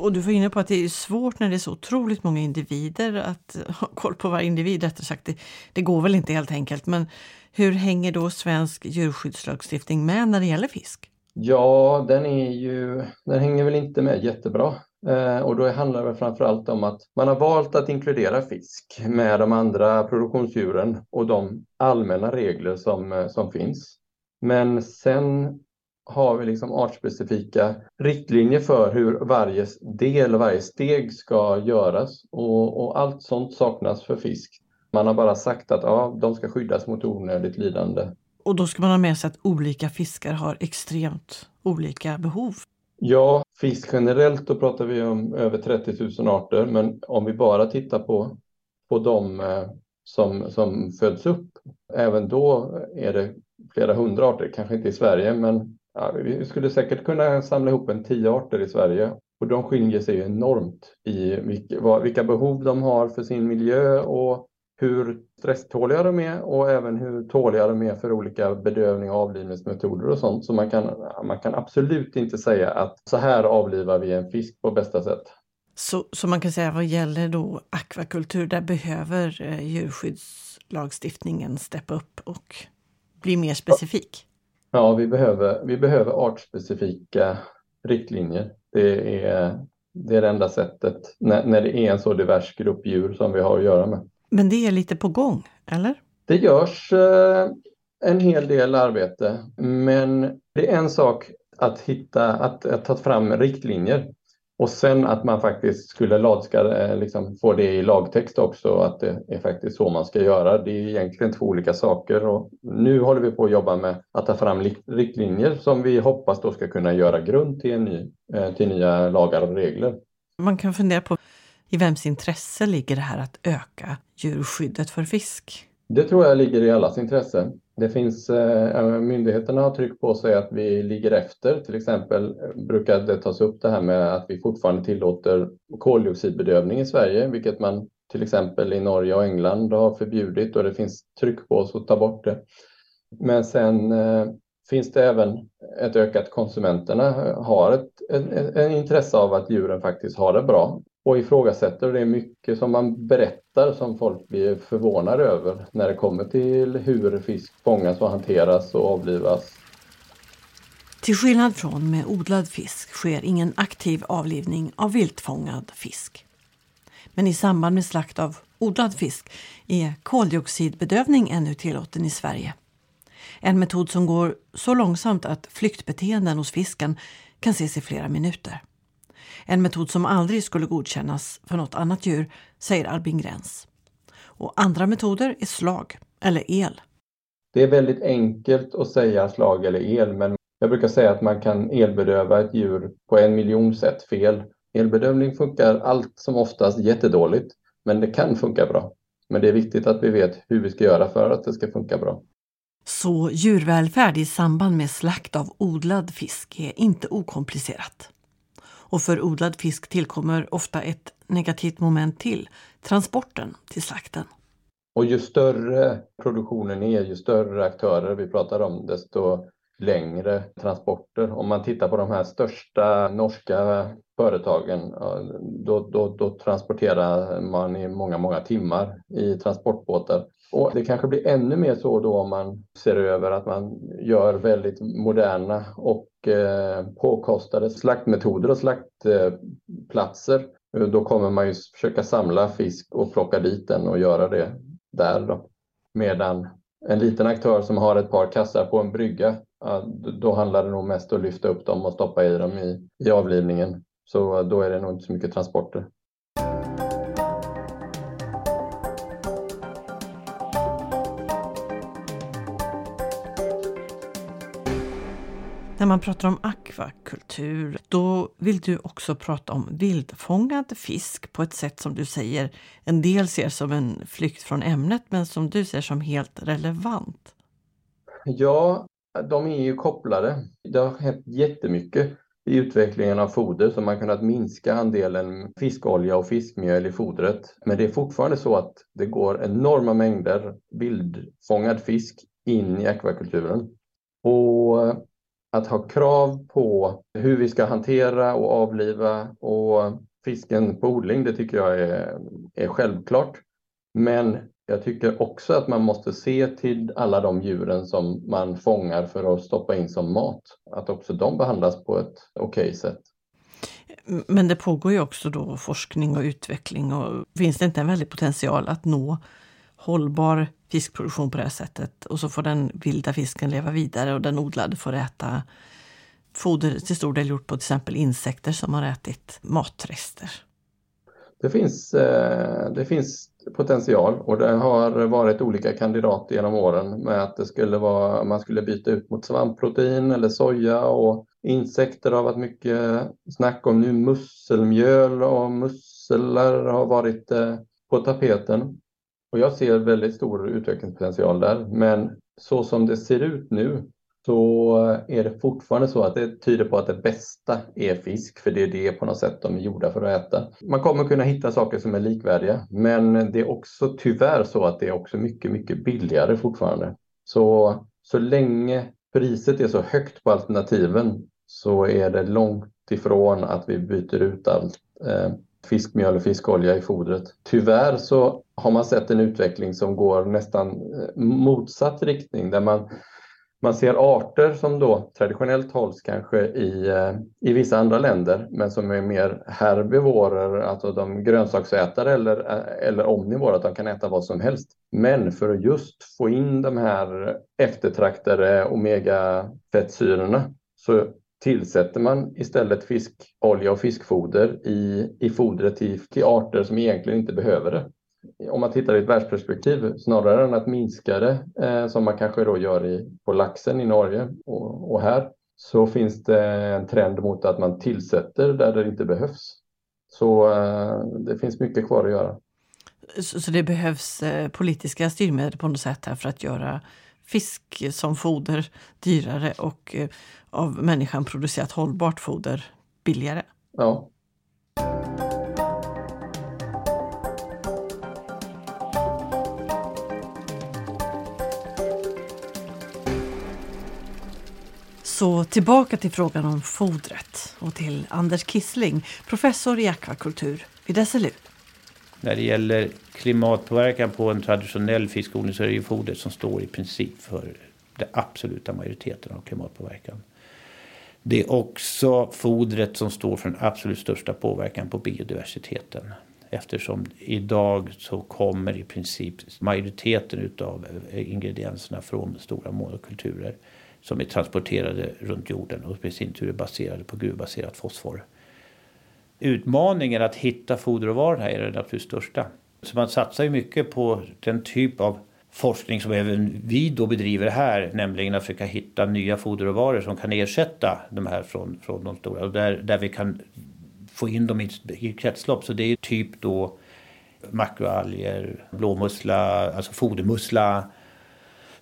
[SPEAKER 1] Och du var inne på att det är svårt när det är så otroligt många individer att ha koll på varje individ. Rättare sagt, det, det går väl inte helt enkelt. Men hur hänger då svensk djurskyddslagstiftning med när det gäller fisk?
[SPEAKER 6] Ja, den, är ju, den hänger väl inte med jättebra. Eh, och då handlar det framför allt om att man har valt att inkludera fisk med de andra produktionsdjuren och de allmänna regler som, eh, som finns. Men sen har vi liksom artspecifika riktlinjer för hur varje del och varje steg ska göras och, och, allt sånt saknas för fisk. Man har bara sagt att ja, de ska skyddas mot onödigt lidande.
[SPEAKER 1] Och då ska man ha med sig att olika fiskar har extremt olika behov.
[SPEAKER 6] Ja, fisk generellt då pratar vi om över 30 000 arter, men om vi bara tittar på, på de eh, som, som föds upp, även då är det flera hundra arter, kanske inte i Sverige, men Ja, vi skulle säkert kunna samla ihop en tio arter i Sverige och de skiljer sig enormt i vilka, vilka behov de har för sin miljö och hur stresståliga de är och även hur tåliga de är för olika bedövning och avlivningsmetoder och sånt. Så man kan, man kan absolut inte säga att så här avlivar vi en fisk på bästa sätt.
[SPEAKER 1] Så, så man kan säga vad gäller då akvakultur, där behöver eh, djurskyddslagstiftningen steppa upp och bli mer specifik?
[SPEAKER 6] Ja, vi behöver, vi behöver artspecifika riktlinjer. Det är, det är det enda sättet när, när det är en så divers grupp djur som vi har att göra med.
[SPEAKER 1] Men det är lite på gång, eller?
[SPEAKER 6] Det görs, eh, en hel del arbete, men det är en sak att hitta, att, att ta fram riktlinjer och sen att man faktiskt skulle lagska, eh, liksom, få det i lagtext också, att det är faktiskt så man ska göra. Det är egentligen två olika saker och nu håller vi på att jobba med att ta fram riktlinjer som vi hoppas då ska kunna göra grund till, en ny, eh, till nya lagar och regler.
[SPEAKER 1] Man kan fundera på i vems intresse ligger det här att öka djurskyddet för fisk?
[SPEAKER 6] Det tror jag ligger i allas intresse. Det finns, eh, myndigheterna har tryckt på sig att vi ligger efter. Till exempel eh, brukar det tas upp det här med att vi fortfarande tillåter koldioxidbedövning i Sverige, vilket man till exempel i Norge och England har förbjudit och det finns tryck på oss att ta bort det. Men sen eh, finns det även ett ökat konsumenterna eh, har ett, ett, ett intresse av att djuren faktiskt har det bra och ifrågasätter. Det är mycket som man berättar som folk blir förvånade över när det kommer till hur fisk fångas och hanteras och avlivas.
[SPEAKER 1] Till skillnad från med odlad fisk sker ingen aktiv avlivning av viltfångad fisk. Men i samband med slakt av odlad fisk är koldioxidbedövning ännu tillåten i Sverige. En metod som går så långsamt att flyktbeteenden hos fisken kan ses i flera minuter. En metod som aldrig skulle godkännas för något annat djur, säger Albin Gräns. Och andra metoder är slag eller el.
[SPEAKER 6] Det är väldigt enkelt att säga slag eller el, men jag brukar säga att man kan elbedöva ett djur på en miljon sätt fel. Elbedövning funkar allt som oftast jättedåligt, men det kan funka bra. Men det är viktigt att vi vet hur vi ska göra för att det ska funka bra.
[SPEAKER 1] Så djurvälfärd i samband med slakt av odlad fisk är inte okomplicerat. Och för odlad fisk tillkommer ofta ett negativt moment till, transporten till slakten.
[SPEAKER 6] Och ju större produktionen är, ju större aktörer vi pratar om, desto längre transporter. Om man tittar på de här största norska företagen, då, då, då transporterar man i många, många timmar i transportbåtar. Och det kanske blir ännu mer så då om man ser över att man gör väldigt moderna och eh, påkostade slaktmetoder och slaktplatser. Eh, då kommer man ju försöka samla fisk och plocka dit den och göra det där då. Medan en liten aktör som har ett par kassar på en brygga, då handlar det nog mest om att lyfta upp dem och stoppa i dem i, i avlivningen. Så eh, då är det nog inte så mycket transporter.
[SPEAKER 1] När man pratar om akvakultur, då vill du också prata om vildfångad fisk på ett sätt som du säger en del ser som en flykt från ämnet, men som du ser som helt relevant.
[SPEAKER 6] Ja, de är ju kopplade. Det har hänt jättemycket i utvecklingen av foder som man kunnat minska andelen fiskolja och fiskmjöl i fodret. Men det är fortfarande så att det går enorma mängder vildfångad fisk in i akvakulturen. Och att ha krav på hur vi ska hantera och avliva och fisken på odling, det tycker jag är, är självklart. Men jag tycker också att man måste se till alla de djuren som man fångar för att stoppa in som mat. Att också de behandlas på ett okej okay sätt.
[SPEAKER 1] Men det pågår ju också då forskning och utveckling och finns det inte en väldig potential att nå hållbar fiskproduktion på det här sättet och så får den vilda fisken leva vidare och den odlade får äta foder till stor del gjort på till exempel insekter som har ätit matrester.
[SPEAKER 6] Det finns, eh, det finns potential och det har varit olika kandidater genom åren med att det skulle vara, man skulle byta ut mot svampprotein eller soja och insekter har varit mycket snack om nu. Musselmjöl och musslor har varit eh, på tapeten. Och jag ser väldigt stor utvecklingspotential där. Men så som det ser ut nu så är det fortfarande så att det tyder på att det bästa är fisk, för det är det på något sätt de är gjorda för att äta. Man kommer kunna hitta saker som är likvärdiga, men det är också tyvärr så att det är också mycket, mycket billigare fortfarande. Så, så länge priset är så högt på alternativen så är det långt ifrån att vi byter ut allt eh, fiskmjöl och fiskolja i fodret. Tyvärr så har man sett en utveckling som går nästan eh, motsatt riktning där man Man ser arter som då traditionellt hålls kanske i, eh, i vissa andra länder men som är mer herbivorer, alltså de grönsaksätare eller, eh, eller omnivorer, att de kan äta vad som helst. Men för att just få in de här eftertraktade omegafettsyrorna så tillsätter man istället fiskolja och fiskfoder i, i fodret till, till arter som egentligen inte behöver det om man tittar i ett världsperspektiv, snarare än att minska det eh, som man kanske då gör i, på laxen i Norge och, och, här, så finns det en trend mot att man tillsätter där det inte behövs. Så eh, det finns mycket kvar att göra.
[SPEAKER 1] Så, så det behövs eh, politiska styrmedel på något sätt här för att göra fisk som foder dyrare och eh, av människan producerat hållbart foder billigare?
[SPEAKER 6] Ja,
[SPEAKER 1] Så tillbaka till frågan om fodret och till Anders Kissling, professor i akvakultur vid SLU.
[SPEAKER 2] När det gäller klimatpåverkan på en traditionell fiskodling så är det ju fodret som står i princip för den absoluta majoriteten av klimatpåverkan. Det är också fodret som står för den absolut största påverkan på biodiversiteten. Eftersom idag så kommer i princip majoriteten av ingredienserna från stora monokulturer som är transporterade runt jorden och i sin tur är baserade på gruvbaserat fosfor. Utmaningen att hitta foderråvaror här är den absolut största. Så man satsar ju mycket på den typ av forskning som även vi då bedriver här, nämligen att försöka hitta nya foderråvaror som kan ersätta de här från, från de stora och där, där vi kan få in dem i, i kretslopp. Så det är typ då makroalger, blåmussla, alltså fodermussla,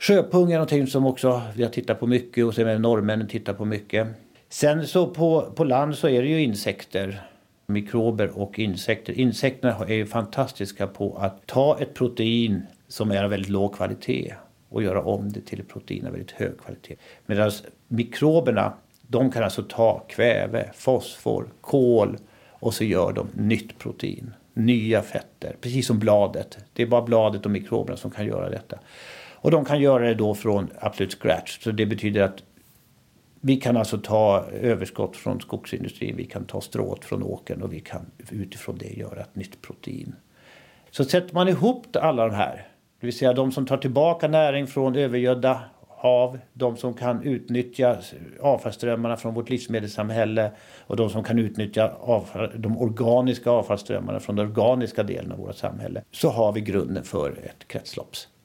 [SPEAKER 2] Sjöpung är någonting som också vi har tittat på mycket och sen norrmännen tittar på mycket. Sen så på, på land så är det ju insekter, mikrober och insekter. Insekterna är ju fantastiska på att ta ett protein som är av väldigt låg kvalitet och göra om det till ett protein av väldigt hög kvalitet. Medan mikroberna, de kan alltså ta kväve, fosfor, kol och så gör de nytt protein, nya fetter, precis som bladet. Det är bara bladet och mikroberna som kan göra detta. Och de kan göra det då från absolut scratch. Så det betyder att vi kan alltså ta överskott från skogsindustrin, vi kan ta strået från åkern och vi kan utifrån det göra ett nytt protein. Så sätter man ihop alla de här, det vill säga de som tar tillbaka näring från övergödda hav, de som kan utnyttja avfallsströmmarna från vårt livsmedelssamhälle och de som kan utnyttja avfall, de organiska avfallsströmmarna från den organiska delen av vårt samhälle, så har vi grunden för ett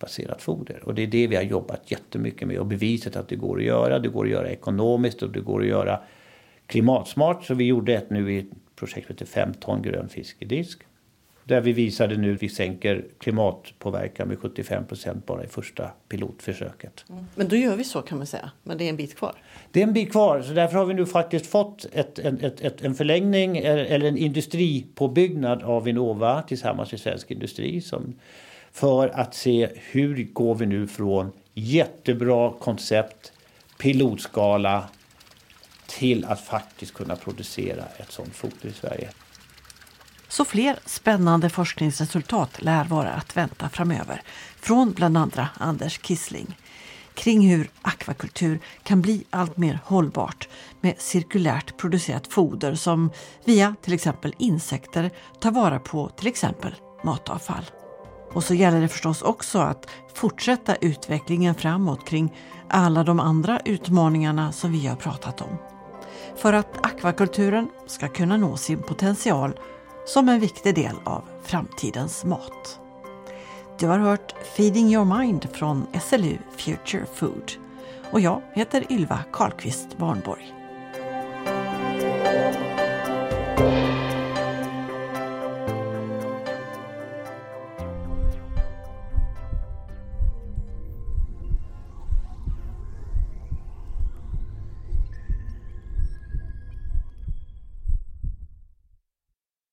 [SPEAKER 2] kretsloppsbaserat foder. Och det är det vi har jobbat jättemycket med och bevisat att det går att göra. Det går att göra ekonomiskt och det går att göra klimatsmart. Så vi gjorde ett nu i projektet till 5 ton grön fisk i disk. Där vi visade nu att vi sänker klimatpåverkan med 75 procent bara i första pilotförsöket.
[SPEAKER 1] Mm. Men då gör vi så kan man säga, men det är en bit kvar.
[SPEAKER 2] Det är en bit kvar, så därför har vi nu faktiskt fått ett, ett, ett, en förlängning eller en industripåbyggnad av Vinnova tillsammans med svensk industri som, för att se hur går vi nu från jättebra koncept, pilotskala till att faktiskt kunna producera ett sådant foder i Sverige.
[SPEAKER 1] Så fler spännande forskningsresultat lär vara att vänta framöver från bland andra Anders Kissling kring hur akvakultur kan bli allt mer hållbart med cirkulärt producerat foder som via till exempel insekter tar vara på till exempel matavfall. Och så gäller det förstås också att fortsätta utvecklingen framåt kring alla de andra utmaningarna som vi har pratat om. För att akvakulturen ska kunna nå sin potential som en viktig del av framtidens mat. Du har hört Feeding your mind från SLU Future Food och jag heter Ylva Karlqvist Barnborg.